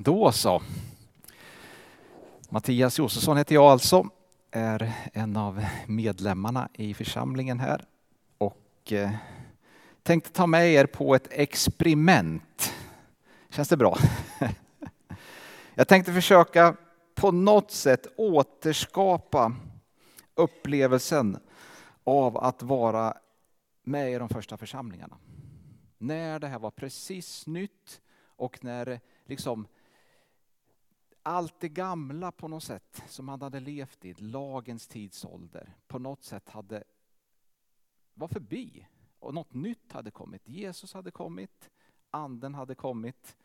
Då så. Mattias Josefsson heter jag alltså, är en av medlemmarna i församlingen här och eh, tänkte ta med er på ett experiment. Känns det bra? Jag tänkte försöka på något sätt återskapa upplevelsen av att vara med i de första församlingarna. När det här var precis nytt och när liksom allt det gamla på något sätt som han hade levt i, lagens tidsålder, på något sätt hade var förbi. Och något nytt hade kommit. Jesus hade kommit, anden hade kommit.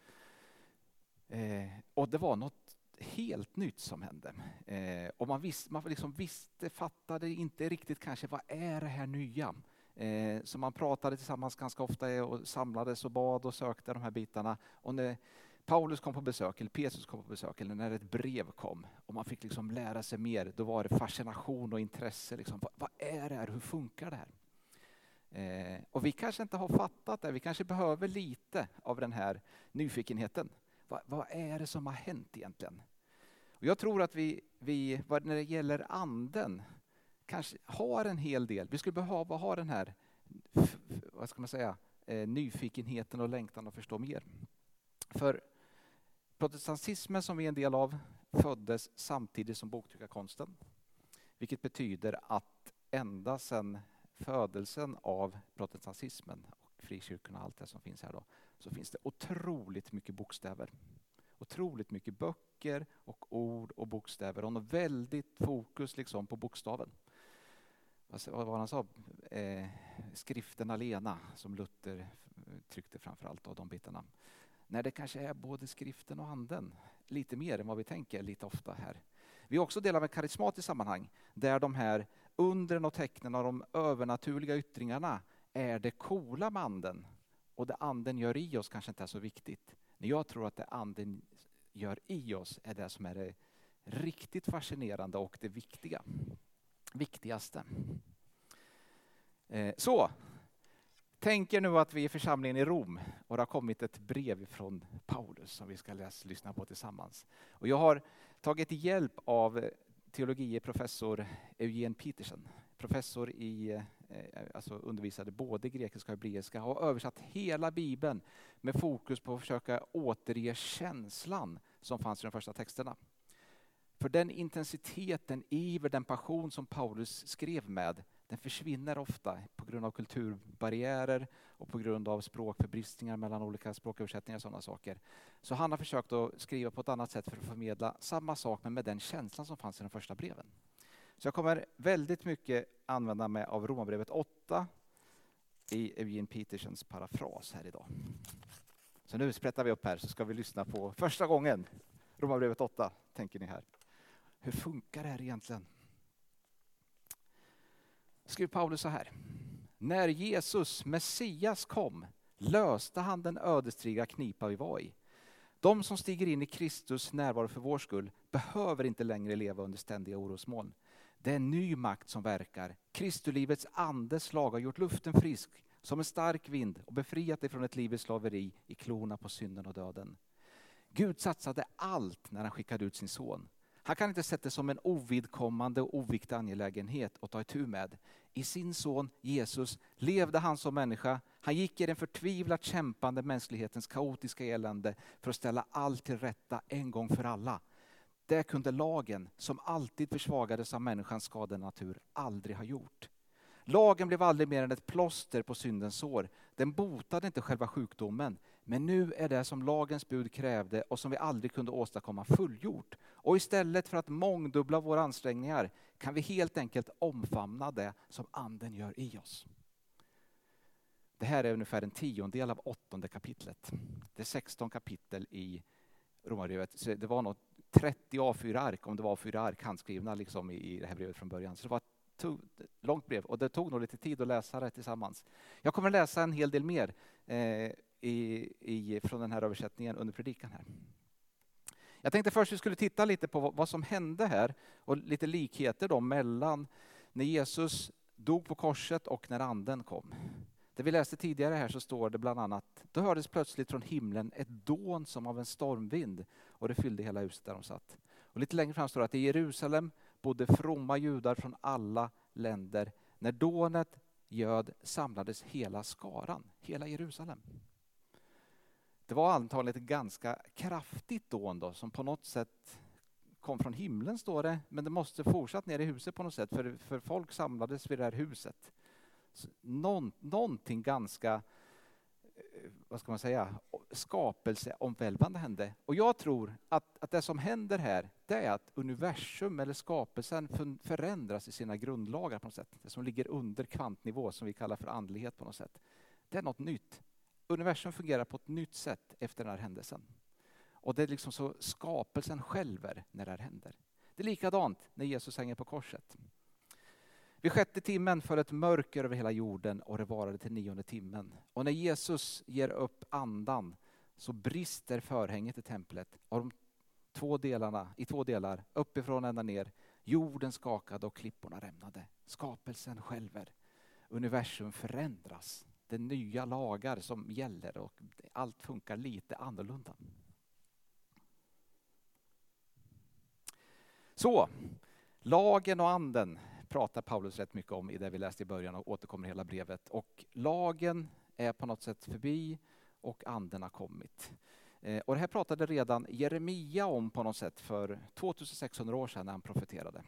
Eh, och det var något helt nytt som hände. Eh, och man, visste, man liksom visste, fattade inte riktigt kanske vad är det här nya? Eh, så man pratade tillsammans ganska ofta och samlades och bad och sökte de här bitarna. Och när Paulus kom på besök, eller Petrus kom på besök, eller när ett brev kom och man fick liksom lära sig mer, då var det fascination och intresse. Liksom. Vad, vad är det här? Hur funkar det här? Eh, och vi kanske inte har fattat det, vi kanske behöver lite av den här nyfikenheten. Va, vad är det som har hänt egentligen? Och jag tror att vi, vi, när det gäller anden, kanske har en hel del. Vi skulle behöva ha den här vad ska man säga, eh, nyfikenheten och längtan att förstå mer. För protestantismen som vi är en del av föddes samtidigt som boktryckarkonsten. Vilket betyder att ända sedan födelsen av protestantismen och frikyrkorna och allt det som finns här då, så finns det otroligt mycket bokstäver. Otroligt mycket böcker och ord och bokstäver och något väldigt fokus liksom på bokstaven vad var han sa, eh, skriften alena som Luther tryckte framför allt av de bitarna. När det kanske är både skriften och anden, lite mer än vad vi tänker lite ofta här. Vi är också del av ett karismatiskt sammanhang där de här undren och tecknen och de övernaturliga yttringarna är det coola med anden. Och det anden gör i oss kanske inte är så viktigt. Men jag tror att det anden gör i oss är det som är det riktigt fascinerande och det viktiga viktigaste. Eh, så, tänk er nu att vi är i församlingen i Rom och det har kommit ett brev från Paulus som vi ska läsa, lyssna på tillsammans. Och jag har tagit hjälp av teologie professor Eugen Petersen, professor i, eh, alltså undervisade både grekiska och hebreiska och översatt hela bibeln med fokus på att försöka återge känslan som fanns i de första texterna. För den intensitet, den iver, den passion som Paulus skrev med, den försvinner ofta på grund av kulturbarriärer och på grund av språkförbristningar mellan olika språköversättningar och sådana saker. Så han har försökt att skriva på ett annat sätt för att förmedla samma sak men med den känslan som fanns i de första breven. Så jag kommer väldigt mycket använda mig av Romarbrevet 8 i Eugene Petersens parafras här idag. Så nu sprättar vi upp här så ska vi lyssna på första gången Romarbrevet 8, tänker ni här. Hur funkar det här egentligen? Skriver Paulus så här. När Jesus, Messias, kom löste han den ödesdigra knipa vi var i. De som stiger in i Kristus närvaro för vår skull behöver inte längre leva under ständiga orosmoln. Det är en ny makt som verkar. Kristulivets andes lag har gjort luften frisk som en stark vind och befriat dig från ett liv i slaveri i klorna på synden och döden. Gud satsade allt när han skickade ut sin son. Han kan inte sätta det som en ovidkommande och oviktig angelägenhet att ta itu med. I sin son Jesus levde han som människa. Han gick i den förtvivlat kämpande mänsklighetens kaotiska elände för att ställa allt till rätta en gång för alla. Det kunde lagen, som alltid försvagades av människans skadade natur, aldrig ha gjort. Lagen blev aldrig mer än ett plåster på syndens sår. Den botade inte själva sjukdomen, men nu är det som lagens bud krävde och som vi aldrig kunde åstadkomma fullgjort. Och istället för att mångdubbla våra ansträngningar kan vi helt enkelt omfamna det som anden gör i oss. Det här är ungefär en tiondel av åttonde kapitlet. Det är 16 kapitel i Romarbrevet. Det var nog 30 A4-ark, om det var A4-ark handskrivna liksom i det här brevet från början. Så det var tog långt brev och det tog nog lite tid att läsa det tillsammans. Jag kommer läsa en hel del mer eh, i, i, från den här översättningen under predikan här. Jag tänkte först att vi skulle titta lite på vad som hände här och lite likheter då mellan när Jesus dog på korset och när anden kom. Det vi läste tidigare här så står det bland annat, då hördes plötsligt från himlen ett dån som av en stormvind och det fyllde hela huset där de satt. Och lite längre fram står det att i Jerusalem bodde fromma judar från alla länder. När dånet göd samlades hela skaran, hela Jerusalem. Det var antagligen ett ganska kraftigt dån då, som på något sätt kom från himlen står det, men det måste fortsatt ner i huset på något sätt, för, för folk samlades vid det här huset. Någon, någonting ganska, vad ska man säga, skapelseomvälvande hände. Och jag tror att, att det som händer här, det är att universum eller skapelsen förändras i sina grundlagar på något sätt. Det som ligger under kvantnivå, som vi kallar för andlighet på något sätt. Det är något nytt. Universum fungerar på ett nytt sätt efter den här händelsen. Och det är liksom så skapelsen skälver när det här händer. Det är likadant när Jesus hänger på korset. Vid sjätte timmen föll ett mörker över hela jorden och det varade till nionde timmen. Och när Jesus ger upp andan så brister förhänget i templet av de två delarna, i två delar, uppifrån ända ner. Jorden skakade och klipporna rämnade. Skapelsen skälver. Universum förändras. Det är nya lagar som gäller och allt funkar lite annorlunda. Så, lagen och anden pratar Paulus rätt mycket om i det vi läste i början och återkommer i hela brevet. Och lagen är på något sätt förbi och anden har kommit. Eh, och det här pratade redan Jeremia om på något sätt för 2600 år sedan när han profeterade.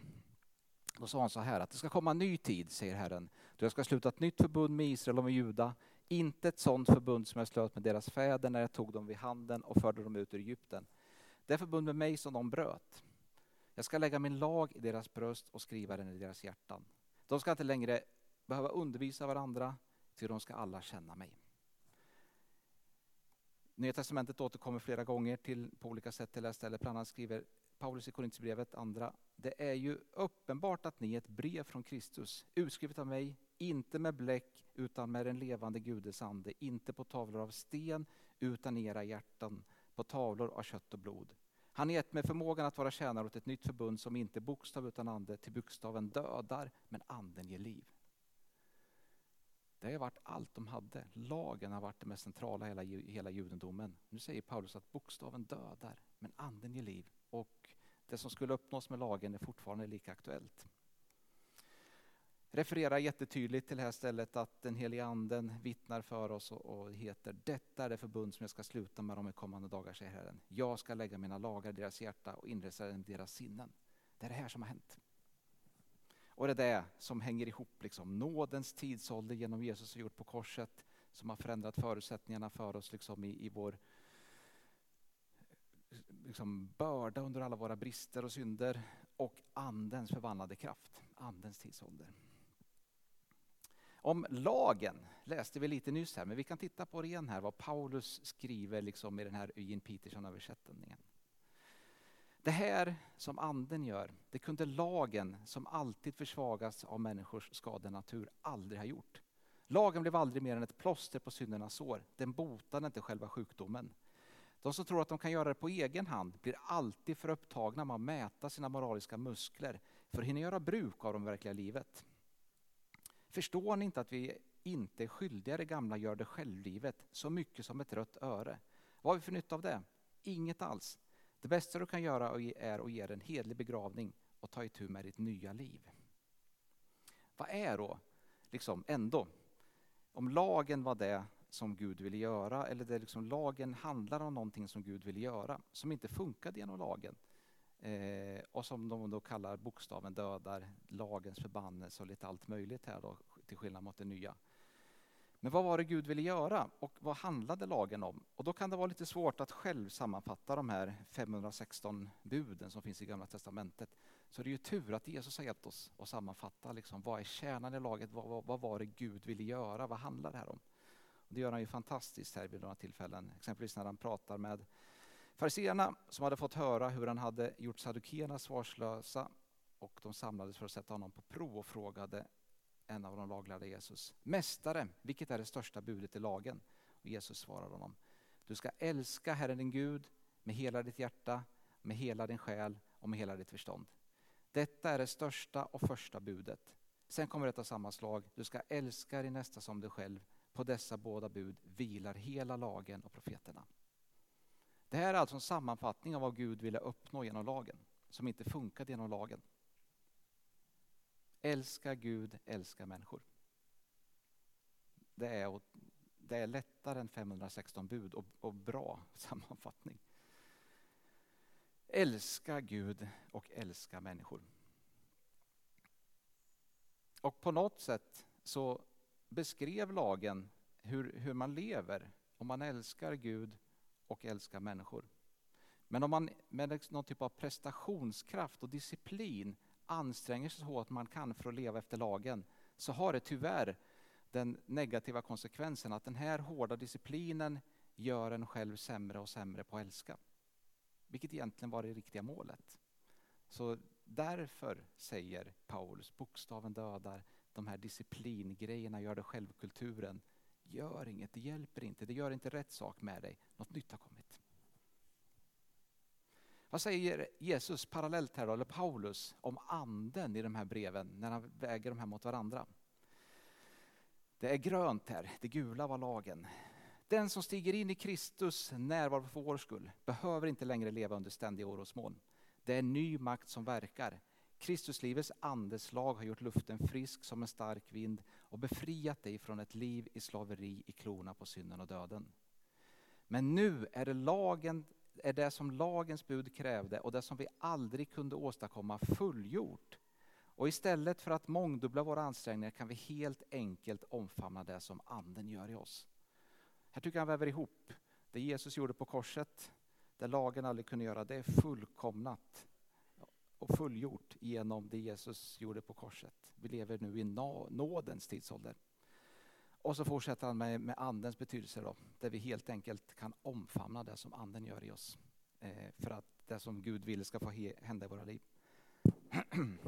Då sa han så här att det ska komma en ny tid, säger Herren, då jag ska sluta ett nytt förbund med Israel och med Juda. Inte ett sådant förbund som jag slöt med deras fäder när jag tog dem vid handen och förde dem ut ur Egypten. Det förbund med mig som de bröt. Jag ska lägga min lag i deras bröst och skriva den i deras hjärtan. De ska inte längre behöva undervisa varandra, ty de ska alla känna mig. Nya testamentet återkommer flera gånger till, på olika sätt till det här stället. Bland annat skriver Paulus i Korinthierbrevet, andra. Det är ju uppenbart att ni är ett brev från Kristus, utskrivet av mig, inte med bläck utan med den levande Gudes ande, inte på tavlor av sten utan i era hjärtan, på tavlor av kött och blod. Han har gett mig förmågan att vara tjänare åt ett nytt förbund som inte är bokstav utan ande, till bokstaven dödar, men anden ger liv. Det har varit allt de hade. Lagen har varit det mest centrala i hela, hela judendomen. Nu säger Paulus att bokstaven dödar, men anden ger liv. Och det som skulle uppnås med lagen är fortfarande lika aktuellt refererar jättetydligt till det här stället att den helige anden vittnar för oss och, och heter Detta är det förbund som jag ska sluta med dem i kommande dagar, säger Herren. Jag ska lägga mina lagar i deras hjärta och inresa dem i deras sinnen. Det är det här som har hänt. Och det är det som hänger ihop, liksom. nådens tidsålder genom Jesus har gjort på korset som har förändrat förutsättningarna för oss liksom, i, i vår liksom, börda under alla våra brister och synder och andens förvandlade kraft, andens tidsålder. Om lagen läste vi lite nyss här, men vi kan titta på det igen här, vad Paulus skriver liksom i den här Eugene Peterson-översättningen. Det här som anden gör, det kunde lagen som alltid försvagas av människors skadenatur aldrig ha gjort. Lagen blev aldrig mer än ett plåster på syndernas sår. Den botade inte själva sjukdomen. De som tror att de kan göra det på egen hand blir alltid för upptagna med att mäta sina moraliska muskler för att hinna göra bruk av det verkliga livet. Förstår ni inte att vi inte är skyldiga det gamla gör det självlivet så mycket som ett rött öre? Vad har vi för nytta av det? Inget alls. Det bästa du kan göra är att ge en hedlig begravning och ta itu med ditt nya liv. Vad är då, liksom ändå, om lagen var det som Gud ville göra eller det liksom lagen handlar om någonting som Gud ville göra som inte funkade genom lagen Eh, och som de då kallar bokstaven dödar, lagens förbannelse och lite allt möjligt här då, till skillnad mot det nya. Men vad var det Gud ville göra och vad handlade lagen om? Och då kan det vara lite svårt att själv sammanfatta de här 516 buden som finns i Gamla Testamentet. Så det är ju tur att Jesus har hjälpt oss att sammanfatta liksom, vad är kärnan i laget, vad, vad, vad var det Gud ville göra, vad handlar det här om? Och det gör han ju fantastiskt här vid några tillfällen, exempelvis när han pratar med Fariséerna som hade fått höra hur han hade gjort saddukéerna svarslösa och de samlades för att sätta honom på prov och frågade en av de laglärda Jesus. Mästare, vilket är det största budet i lagen? Och Jesus svarade honom. Du ska älska Herren din Gud med hela ditt hjärta, med hela din själ och med hela ditt förstånd. Detta är det största och första budet. Sen kommer ett av samma slag. Du ska älska din nästa som dig själv på dessa båda bud vilar hela lagen och profeterna. Det här är alltså en sammanfattning av vad Gud ville uppnå genom lagen, som inte funkade genom lagen. Älska Gud, älska människor. Det är, det är lättare än 516 bud och, och bra sammanfattning. Älska Gud och älska människor. Och på något sätt så beskrev lagen hur, hur man lever om man älskar Gud och älska människor. Men om man med någon typ av prestationskraft och disciplin anstränger sig så att man kan för att leva efter lagen så har det tyvärr den negativa konsekvensen att den här hårda disciplinen gör en själv sämre och sämre på att älska. Vilket egentligen var det riktiga målet. Så därför säger Paulus, bokstaven dödar, de här disciplingrejerna gör det självkulturen. Gör inget, det hjälper inte, det gör inte rätt sak med dig. Något nytt har kommit. Vad säger Jesus parallellt här då, eller Paulus, om anden i de här breven när han väger de här mot varandra? Det är grönt här, det gula var lagen. Den som stiger in i Kristus närvaro för vår skull behöver inte längre leva under ständiga orosmoln. Det är en ny makt som verkar. Kristuslivets andeslag har gjort luften frisk som en stark vind och befriat dig från ett liv i slaveri i klorna på synden och döden. Men nu är det, lagen, är det som lagens bud krävde och det som vi aldrig kunde åstadkomma fullgjort. Och istället för att mångdubbla våra ansträngningar kan vi helt enkelt omfamna det som anden gör i oss. Här tycker jag han väver ihop det Jesus gjorde på korset, det lagen aldrig kunde göra, det är fullkomnat och fullgjort genom det Jesus gjorde på korset. Vi lever nu i nådens tidsålder. Och så fortsätter han med, med andens betydelse då, där vi helt enkelt kan omfamna det som anden gör i oss. Eh, för att det som Gud vill ska få hända i våra liv.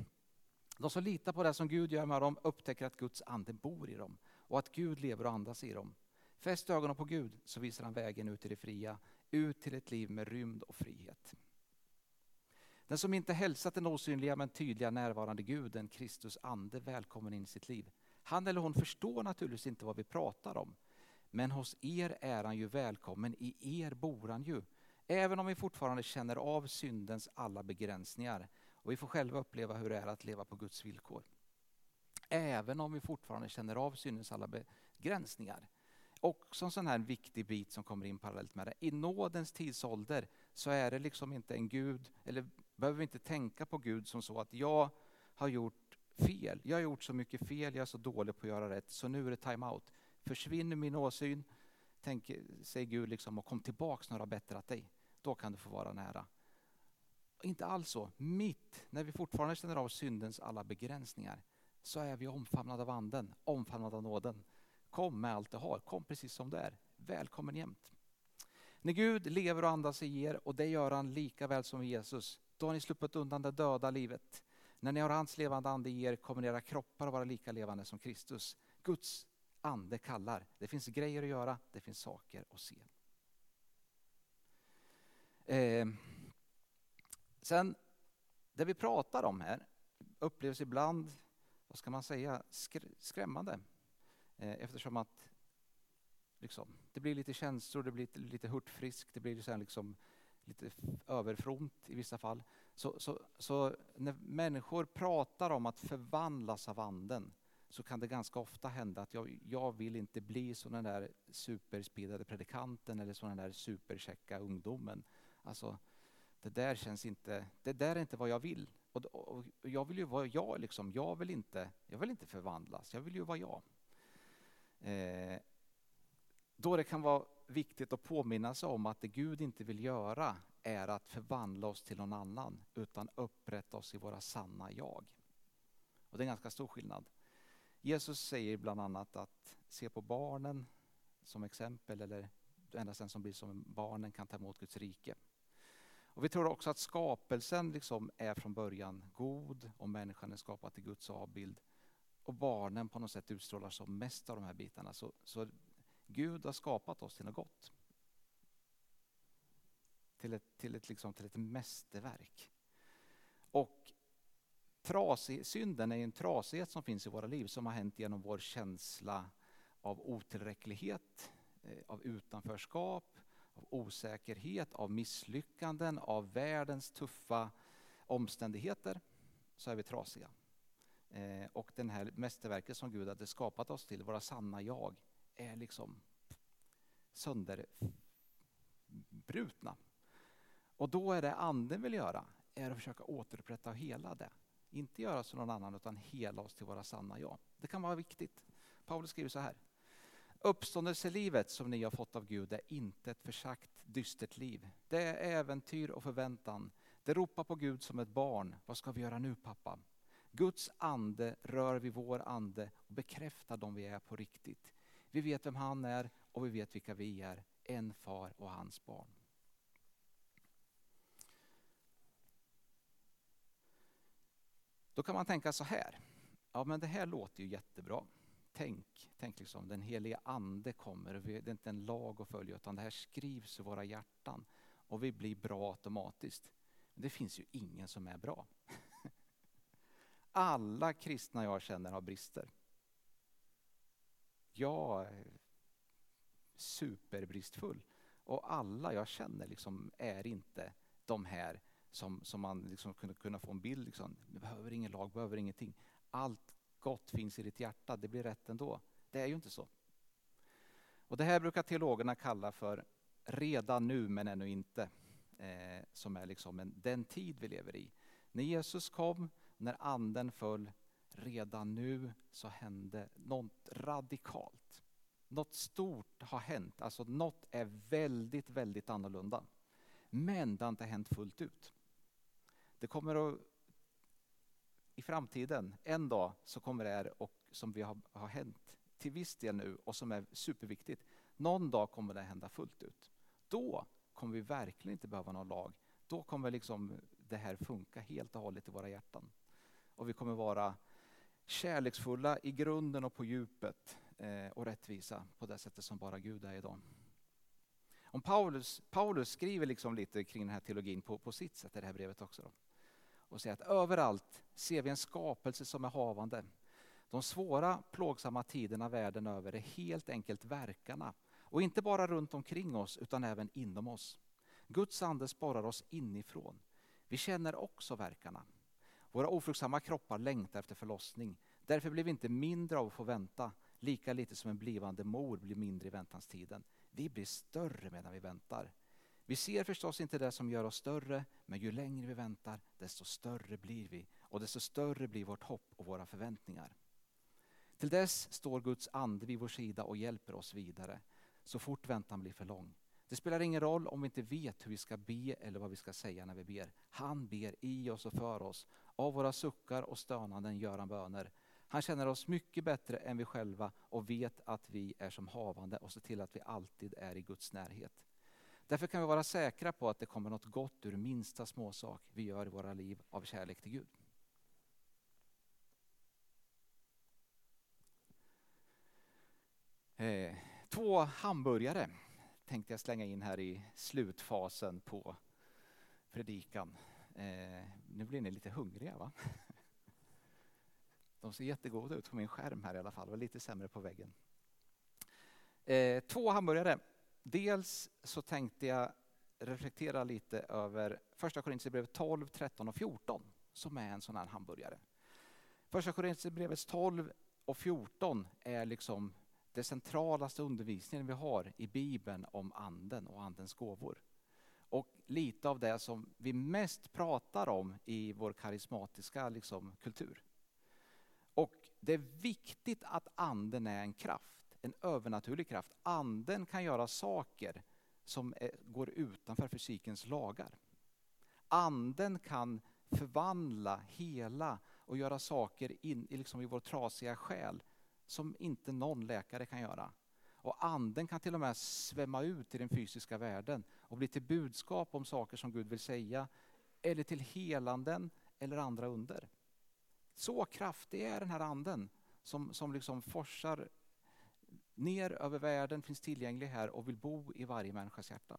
De som litar på det som Gud gör med dem upptäcker att Guds ande bor i dem och att Gud lever och andas i dem. Fäst ögonen på Gud så visar han vägen ut till det fria, ut till ett liv med rymd och frihet. Den som inte hälsat den osynliga men tydliga närvarande guden, Kristus ande, välkommen in i sitt liv. Han eller hon förstår naturligtvis inte vad vi pratar om. Men hos er är han ju välkommen, i er bor han ju. Även om vi fortfarande känner av syndens alla begränsningar och vi får själva uppleva hur det är att leva på Guds villkor. Även om vi fortfarande känner av syndens alla begränsningar också en sån här viktig bit som kommer in parallellt med det. I nådens tidsålder så är det liksom inte en Gud, eller behöver vi inte tänka på Gud som så att jag har gjort fel. Jag har gjort så mycket fel, jag är så dålig på att göra rätt, så nu är det time-out. Försvinner min åsyn, tänk, säger Gud liksom, och kom tillbaks när du har bättrat dig. Då kan du få vara nära. Inte alls så. Mitt när vi fortfarande känner av syndens alla begränsningar så är vi omfamnade av anden, omfamnade av nåden. Kom med allt du har, kom precis som du är. Välkommen jämt. När Gud lever och andas i er, och det gör han lika väl som Jesus, då har ni sluppit undan det döda livet. När ni har hans levande ande i er kommer era kroppar att vara lika levande som Kristus. Guds ande kallar. Det finns grejer att göra, det finns saker att se. Eh, sen, det vi pratar om här upplevs ibland, vad ska man säga, skrämmande. Eh, eftersom att liksom, det blir lite känslor, det blir lite, lite hurtfriskt, det blir så liksom, lite överfront i vissa fall. Så, så, så när människor pratar om att förvandlas av anden så kan det ganska ofta hända att jag, jag vill inte bli som den där superspidade predikanten eller som den där superkäcka ungdomen. Alltså, det där känns inte, det där är inte vad jag vill. Och, och jag vill ju vara jag, liksom. jag, vill inte, jag vill inte förvandlas, jag vill ju vara jag. Eh, då det kan vara viktigt att påminna sig om att det Gud inte vill göra är att förvandla oss till någon annan, utan upprätta oss i våra sanna jag. Och det är en ganska stor skillnad. Jesus säger bland annat att se på barnen som exempel, eller endast den som blir som barnen kan ta emot Guds rike. Och vi tror också att skapelsen liksom är från början god och människan är skapad till Guds avbild och barnen på något sätt utstrålar som mest av de här bitarna. Så, så Gud har skapat oss till något gott. Till ett, till ett, liksom, till ett mästerverk. Och trasig, synden är en trasighet som finns i våra liv som har hänt genom vår känsla av otillräcklighet, eh, av utanförskap, av osäkerhet, av misslyckanden, av världens tuffa omständigheter så är vi trasiga. Eh, och det här mästerverket som Gud hade skapat oss till, våra sanna jag, är liksom sönderbrutna. Och då är det anden vill göra, är att försöka återupprätta och hela det. Inte göra som någon annan utan hela oss till våra sanna jag. Det kan vara viktigt. Paulus skriver så här. Uppståndelselivet som ni har fått av Gud är inte ett försagt dystert liv. Det är äventyr och förväntan. Det ropar på Gud som ett barn. Vad ska vi göra nu pappa? Guds ande rör vid vår ande och bekräftar dem vi är på riktigt. Vi vet vem han är och vi vet vilka vi är. En far och hans barn. Då kan man tänka så här. Ja men det här låter ju jättebra. Tänk, tänk liksom den helige ande kommer. Det är inte en lag att följa utan det här skrivs i våra hjärtan. Och vi blir bra automatiskt. Men det finns ju ingen som är bra. Alla kristna jag känner har brister. Jag är superbristfull. Och alla jag känner liksom är inte de här som, som man liksom kunde kunna få en bild. Liksom. Du behöver ingen lag, behöver ingenting. Allt gott finns i ditt hjärta, det blir rätt ändå. Det är ju inte så. Och Det här brukar teologerna kalla för redan nu men ännu inte. Eh, som är liksom en, den tid vi lever i. När Jesus kom, när anden föll, redan nu så hände något radikalt. Något stort har hänt, alltså något är väldigt, väldigt annorlunda. Men det har inte hänt fullt ut. Det kommer att i framtiden, en dag, så kommer det här och som vi har, har hänt till viss del nu och som är superviktigt. Någon dag kommer det hända fullt ut. Då kommer vi verkligen inte behöva någon lag. Då kommer liksom det här funka helt och hållet i våra hjärtan. Och vi kommer vara kärleksfulla i grunden och på djupet eh, och rättvisa på det sättet som bara Gud är idag. Om Paulus, Paulus skriver liksom lite kring den här teologin på, på sitt sätt i det här brevet också. Då och säger att överallt ser vi en skapelse som är havande. De svåra, plågsamma tiderna världen över är helt enkelt verkarna. Och inte bara runt omkring oss utan även inom oss. Guds ande sporrar oss inifrån. Vi känner också verkarna. Våra ofruktsamma kroppar längtar efter förlossning. Därför blir vi inte mindre av att få vänta, lika lite som en blivande mor blir mindre i väntanstiden. Vi blir större medan vi väntar. Vi ser förstås inte det som gör oss större, men ju längre vi väntar, desto större blir vi och desto större blir vårt hopp och våra förväntningar. Till dess står Guds ande vid vår sida och hjälper oss vidare, så fort väntan blir för lång. Det spelar ingen roll om vi inte vet hur vi ska be eller vad vi ska säga när vi ber. Han ber i oss och för oss. Av våra suckar och stönanden gör han böner. Han känner oss mycket bättre än vi själva och vet att vi är som havande och ser till att vi alltid är i Guds närhet. Därför kan vi vara säkra på att det kommer något gott ur minsta småsak vi gör i våra liv av kärlek till Gud. Eh, två hamburgare tänkte jag slänga in här i slutfasen på predikan. Eh, nu blir ni lite hungriga va? De ser jättegoda ut på min skärm här i alla fall och lite sämre på väggen. Eh, två hamburgare Dels så tänkte jag reflektera lite över första Korintierbrevet 12, 13 och 14 som är en sån här hamburgare. Första Korintierbrevet 12 och 14 är liksom det centralaste undervisningen vi har i Bibeln om anden och andens gåvor. Lite av det som vi mest pratar om i vår karismatiska liksom, kultur. Och det är viktigt att anden är en kraft en övernaturlig kraft. Anden kan göra saker som går utanför fysikens lagar. Anden kan förvandla, hela och göra saker in, liksom i vår trasiga själ som inte någon läkare kan göra. Och anden kan till och med svämma ut i den fysiska världen och bli till budskap om saker som Gud vill säga eller till helanden eller andra under. Så kraftig är den här anden som, som liksom forsar ner över världen, finns tillgänglig här och vill bo i varje människas hjärta.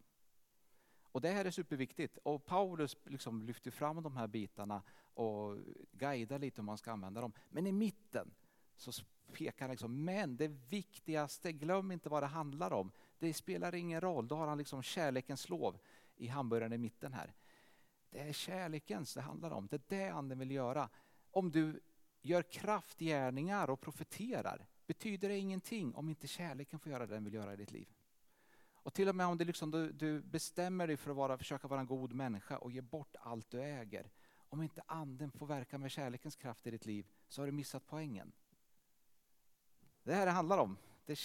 Och Det här är superviktigt. Och Paulus liksom lyfter fram de här bitarna och guidar lite hur man ska använda dem. Men i mitten så pekar liksom, men det viktigaste, glöm inte vad det handlar om. Det spelar ingen roll, då har han liksom kärlekens lov i hamburgaren i mitten här. Det är kärlekens det handlar om, det är det anden vill göra. Om du gör kraftgärningar och profeterar betyder det ingenting om inte kärleken får göra det den vill göra i ditt liv. Och till och med om det liksom, du, du, bestämmer dig för att vara, försöka vara en god människa och ge bort allt du äger. Om inte anden får verka med kärlekens kraft i ditt liv så har du missat poängen. Det här det handlar om. Det är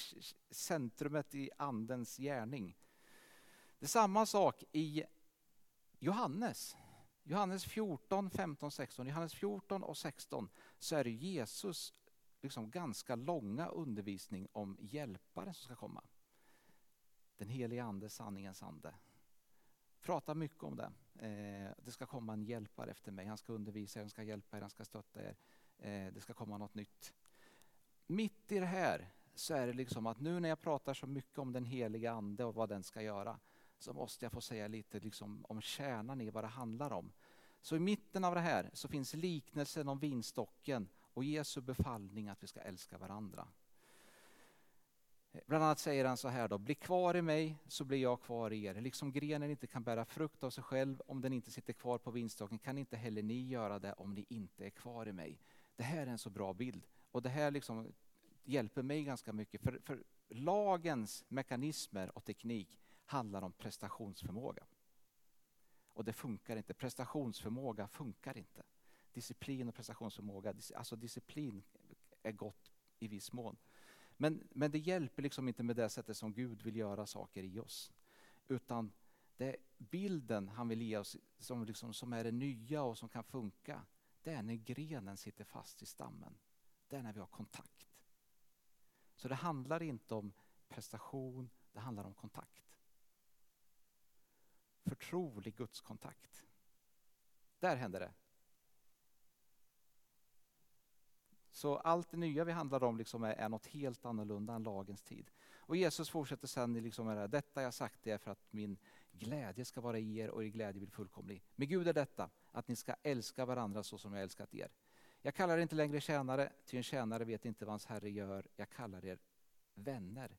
centrumet i andens gärning. Det är samma sak i Johannes. Johannes 14, 15, 16. Johannes 14 och 16 så är det Jesus liksom ganska långa undervisning om hjälparen som ska komma. Den helige ande, sanningens ande. Pratar mycket om det. Eh, det ska komma en hjälpare efter mig. Han ska undervisa er, han ska hjälpa er, han ska stötta er. Eh, det ska komma något nytt. Mitt i det här så är det liksom att nu när jag pratar så mycket om den heliga ande och vad den ska göra så måste jag få säga lite liksom om kärnan i vad det handlar om. Så i mitten av det här så finns liknelsen om vinstocken och Jesu befallning att vi ska älska varandra. Bland annat säger han så här då, bli kvar i mig så blir jag kvar i er. Liksom grenen inte kan bära frukt av sig själv om den inte sitter kvar på vinstocken kan inte heller ni göra det om ni inte är kvar i mig. Det här är en så bra bild och det här liksom hjälper mig ganska mycket. För, för lagens mekanismer och teknik handlar om prestationsförmåga. Och det funkar inte. Prestationsförmåga funkar inte. Disciplin och prestationsförmåga, alltså disciplin är gott i viss mån. Men, men det hjälper liksom inte med det sättet som Gud vill göra saker i oss. Utan det bilden han vill ge oss som, liksom, som är det nya och som kan funka, det är när grenen sitter fast i stammen. Det är när vi har kontakt. Så det handlar inte om prestation, det handlar om kontakt. Förtrolig gudskontakt. Där händer det. Så allt det nya vi handlar om liksom är, är något helt annorlunda än lagens tid. Och Jesus fortsätter sen liksom med det här, detta jag sagt det är för att min glädje ska vara i er och er glädje blir fullkomlig. Med Gud är detta, att ni ska älska varandra så som jag älskat er. Jag kallar er inte längre tjänare, ty en tjänare vet inte vad hans herre gör. Jag kallar er vänner,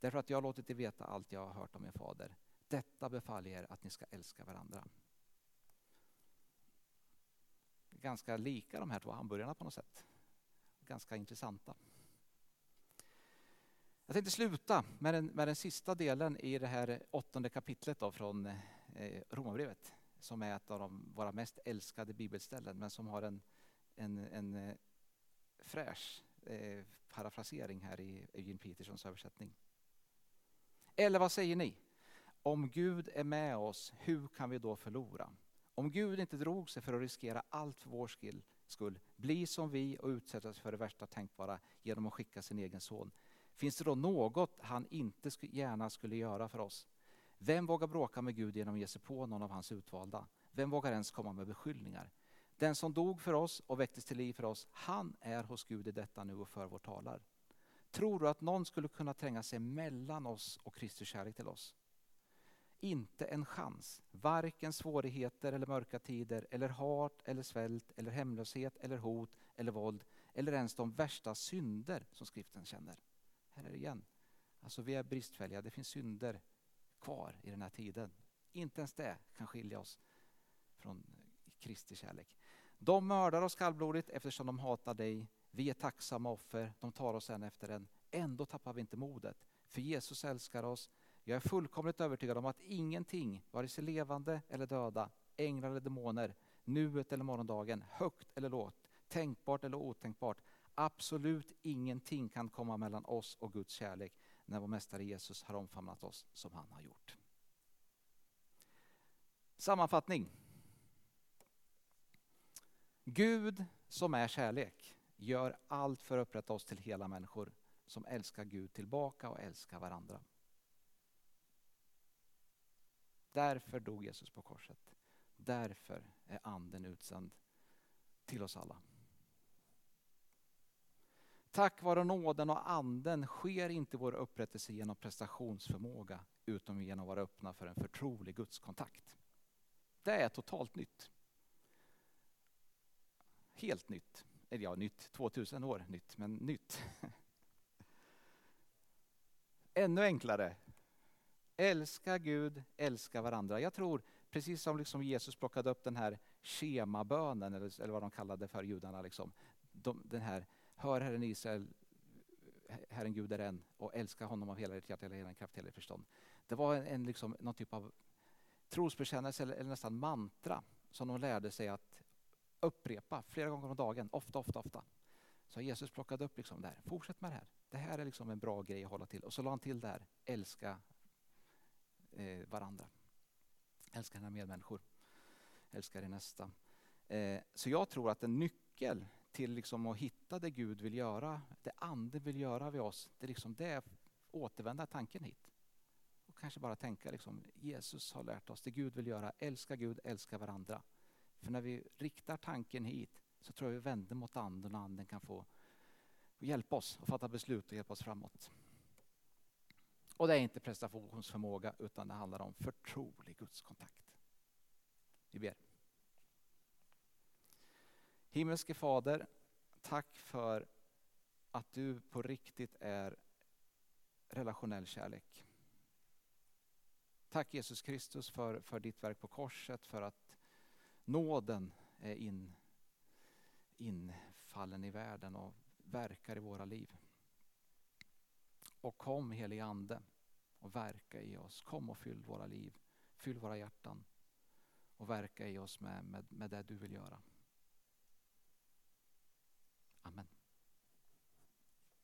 därför att jag har låtit er veta allt jag har hört om min fader. Detta befaller er att ni ska älska varandra. Ganska lika de här två hamburgarna på något sätt ganska intressanta. Jag tänkte sluta med den, med den sista delen i det här åttonde kapitlet då från eh, Romarbrevet som är ett av de, våra mest älskade bibelställen men som har en, en, en eh, fräsch eh, parafrasering här i Eugene Petersons översättning. Eller vad säger ni? Om Gud är med oss, hur kan vi då förlora? Om Gud inte drog sig för att riskera allt för vår skull, skull, bli som vi och utsättas för det värsta tänkbara genom att skicka sin egen son. Finns det då något han inte gärna skulle göra för oss? Vem vågar bråka med Gud genom att ge sig på någon av hans utvalda? Vem vågar ens komma med beskyllningar? Den som dog för oss och väcktes till liv för oss, han är hos Gud i detta nu och för vår talar. Tror du att någon skulle kunna tränga sig mellan oss och Kristi kärlek till oss? inte en chans. Varken svårigheter eller mörka tider, eller hat eller svält, eller hemlöshet eller hot eller våld, eller ens de värsta synder som skriften känner. Här är det igen. Alltså vi är bristfälliga, det finns synder kvar i den här tiden. Inte ens det kan skilja oss från Kristi kärlek. De mördar oss kallblodigt eftersom de hatar dig. Vi är tacksamma offer, de tar oss sen efter en. Ändå tappar vi inte modet. För Jesus älskar oss jag är fullkomligt övertygad om att ingenting, vare sig levande eller döda, änglar eller demoner, nuet eller morgondagen, högt eller lågt, tänkbart eller otänkbart, absolut ingenting kan komma mellan oss och Guds kärlek när vår mästare Jesus har omfamnat oss som han har gjort. Sammanfattning. Gud som är kärlek gör allt för att upprätta oss till hela människor som älskar Gud tillbaka och älskar varandra. Därför dog Jesus på korset. Därför är anden utsänd till oss alla. Tack vare nåden och anden sker inte vår upprättelse genom prestationsförmåga utan genom att vara öppna för en förtrolig gudskontakt. Det är totalt nytt. Helt nytt. eller ja, nytt, 2000 år nytt, men nytt. Ännu enklare. Älska Gud, älska varandra. Jag tror, precis som liksom Jesus plockade upp den här schemabönen, eller, eller vad de kallade för judarna, liksom. De, den här, hör Herren Israel, Herren Gud är en och älska honom av hela ditt hjärta, hela din kraft, hela ditt förstånd. Det var en, en, liksom, någon typ av trosbekännelse eller, eller nästan mantra som de lärde sig att upprepa flera gånger om dagen, ofta, ofta, ofta. Så Jesus plockade upp liksom det här. Fortsätt med det här. Det här är liksom en bra grej att hålla till. Och så la han till det här, älska eh, varandra. Älska dina medmänniskor. Älska din nästa. Eh, så jag tror att en nyckel till liksom att hitta det Gud vill göra, det Ande vill göra vid oss, det är liksom det återvända tanken hit. Och kanske bara tänka liksom, Jesus har lärt oss det Gud vill göra, älska Gud, älska varandra. För när vi riktar tanken hit så tror jag vi vänder mot anden och anden kan få hjälpa oss att fatta beslut och hjälpa oss framåt. Och det är inte prestationsförmåga utan det handlar om förtrolig gudskontakt. Vi ber. Himmelske Fader, tack för att du på riktigt är relationell kärlek. Tack Jesus Kristus för, för ditt verk på korset, för att nåden är in, infallen i världen och verkar i våra liv. Och kom helig Ande och verka i oss. Kom och fyll våra liv, fyll våra hjärtan och verka i oss med, med, med det du vill göra. Amen.